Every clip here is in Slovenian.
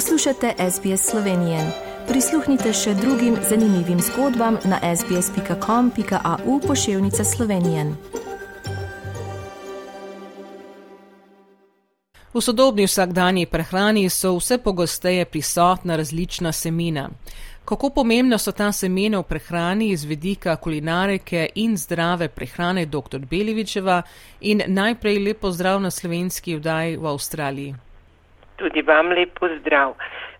Poslušate SBS Slovenije. Prisluhnite še drugim zanimivim zgodbam na sbsp.com.au pošiljka Slovenije. V sodobni vsakdanji prehrani so vse pogosteje prisotna različna semena. Kako pomembna so ta semena v prehrani iz vedika kulinarike in zdrave prehrane dr. Belevičeva in najprej lepo zdrav na slovenski vdaj v Avstraliji. Tudi vam lepo zdrav.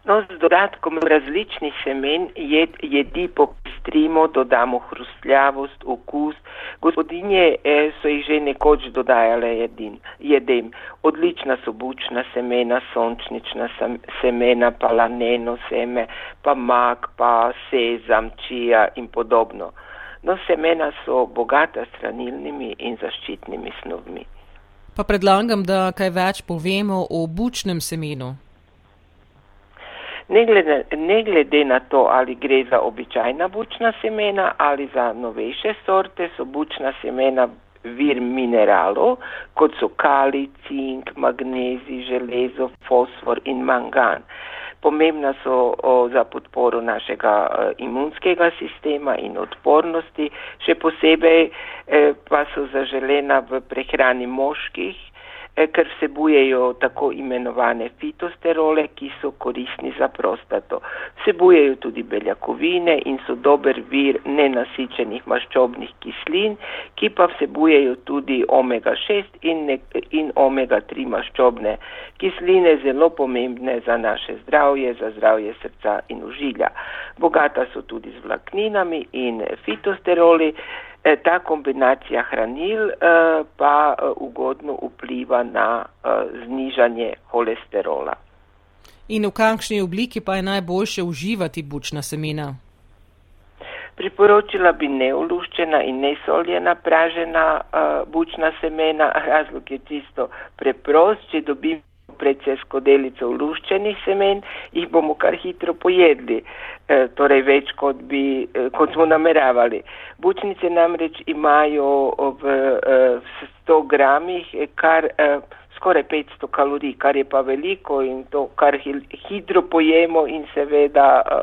No, z dodatkom različnih semen jed, jedi popestrimo, dodamo hrustljavost, okus. Gospodinje eh, so jih že nekoč dodajale jedin, jedem. Odlična so bučna semena, sončnična semena, pa laneno seme, pa mak, pa sezam, čija in podobno. No, semena so bogata s hranilnimi in zaščitnimi snovmi. Pa predlagam, da kaj več povemo o bučnem semenu. Ne glede, ne glede na to, ali gre za običajna bučna semena ali za novejše sorte, so bučna semena vir mineralov, kot so kali, cink, magnezij, železo, fosfor in mangan. Pomembna so o, za podporo našega o, imunskega sistema in odpornosti, še posebej e, pa so zaželena v prehrani moških ker vsebujejo tako imenovane fitosterole, ki so korisni za prostato. Vsebujejo tudi beljakovine in so dober vir nenasičenih maščobnih kislin, ki pa vsebujejo tudi omega-6 in, in omega-3 maščobne kisline, zelo pomembne za naše zdravje, za zdravje srca in užilja. Bogata so tudi z vlakninami in fitosteroli. Eh, ta kombinacija hranil eh, pa eh, ugodno vpliva na znižanje holesterola. In v kakšni obliki pa je najboljše uživati bučna semena? Priporočila bi neoluščena in nesoljena pražena uh, bučna semena. Razlog je čisto preprost, če dobimo precej skodelico luščenih semen, jih bomo kar hitro pojedli, e, torej več kot, bi, e, kot smo nameravali. Bučnice namreč imajo v e, 100 gramih kar e, skoraj 500 kalorij, kar je pa veliko in to kar hitro pojemo in seveda e,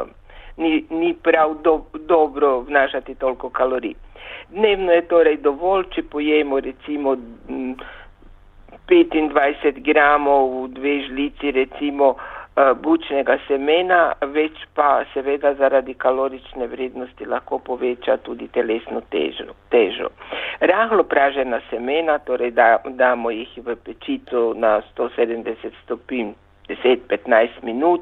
ni, ni prav do, dobro vnašati toliko kalorij. Dnevno je torej dovolj, če pojemo recimo. M, 25 gramov v dve žlici recimo eh, bučnega semena, več pa seveda zaradi kalorične vrednosti lahko poveča tudi telesno težo. težo. Rahlo pražena semena, torej da, damo jih v pečico na 170 stopinj 10-15 minut,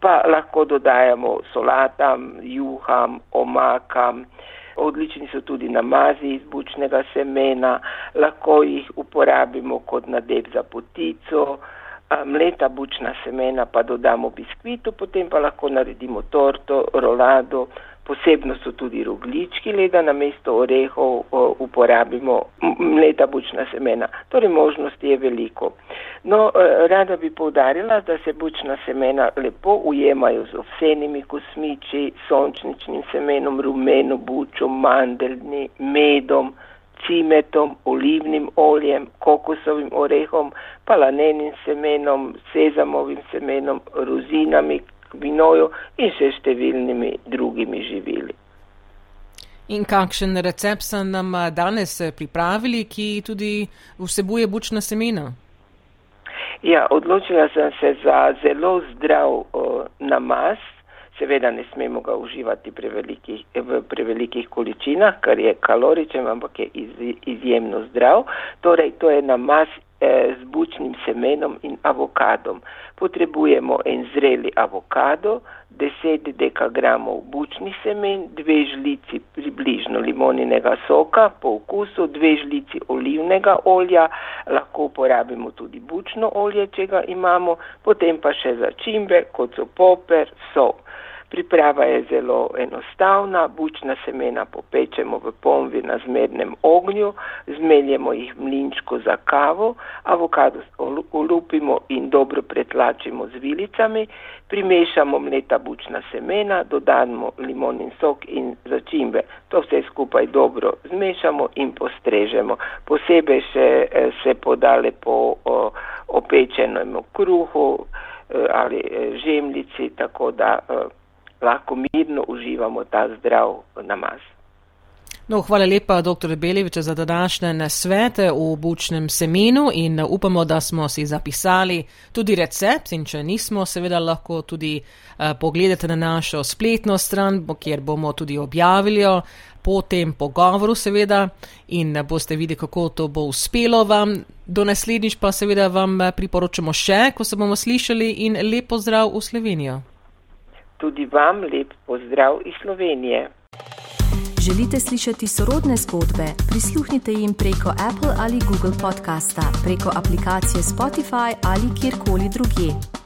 pa lahko dodajamo solatam, juham, omakam, odlični so tudi namazi iz bučnega semena, lahko jih uporabimo kot nadev za potico, mleta bučna semena pa dodamo biskvitu, potem pa lahko naredimo torto, rolado, posebno so tudi roglički, leda na mesto orehov uporabimo mleta bučna semena. Torej možnosti je veliko. No, e, rada bi povdarila, da se bučna semena lepo ujemajo z ovsenimi kosmiči, sončničnim semenom, rumeno bučo, mandeljni, medom, cimetom, olivnim oljem, kokosovim orehom, palanenim semenom, sezamovim semenom, rozinami, vinoju in še številnimi drugimi živili. In kakšen recept so nam eh, danes eh, pripravili, ki tudi vsebuje bučna semena? Ja, odločila sem se za zelo zdrav o, namaz. Seveda ne smemo ga uživati prevelikih, v prevelikih količinah, kar je kaloričen, ampak je iz, izjemno zdrav. Torej, to je namaz z bučnim semenom in avokadom. Potrebujemo en zreli avokado, 10 dekagramov bučnih semen, dve žlici približno limoninega soka, po okusu, dve žlici olivnega olja, lahko uporabimo tudi bučno olje, če ga imamo, potem pa še začimbe, kot so poper, sol. Priprava je zelo enostavna, bučna semena popečemo v pomvi na zmernem ognju, zmeljemo jih mlinčko za kavo, avokado olupimo in dobro pretlačimo z vilicami, primešamo mleta bučna semena, dodamo limonin sok in začimbe. To vse skupaj dobro zmešamo in postrežemo. Posebej še eh, se podale po opečenem kruhu, ali žemljici, tako da lahko mirno uživamo ta zdrav namaz. No, hvala lepa, dr. Belevič, za današnje nasvete v bučnem semenu in upamo, da smo si zapisali tudi recept in če nismo, seveda lahko tudi uh, pogledate na našo spletno stran, kjer bomo tudi objavili po tem pogovoru, seveda, in boste videli, kako to bo uspelo vam. Do naslednjič pa seveda vam eh, priporočamo še, ko se bomo slišali in lepo zdrav v Slovenijo. Tudi vam lep pozdrav iz Slovenije. Želite slišati sorodne zgodbe? Prisluhnite jim preko Apple ali Google podcasta, preko aplikacije Spotify ali kjerkoli drugje.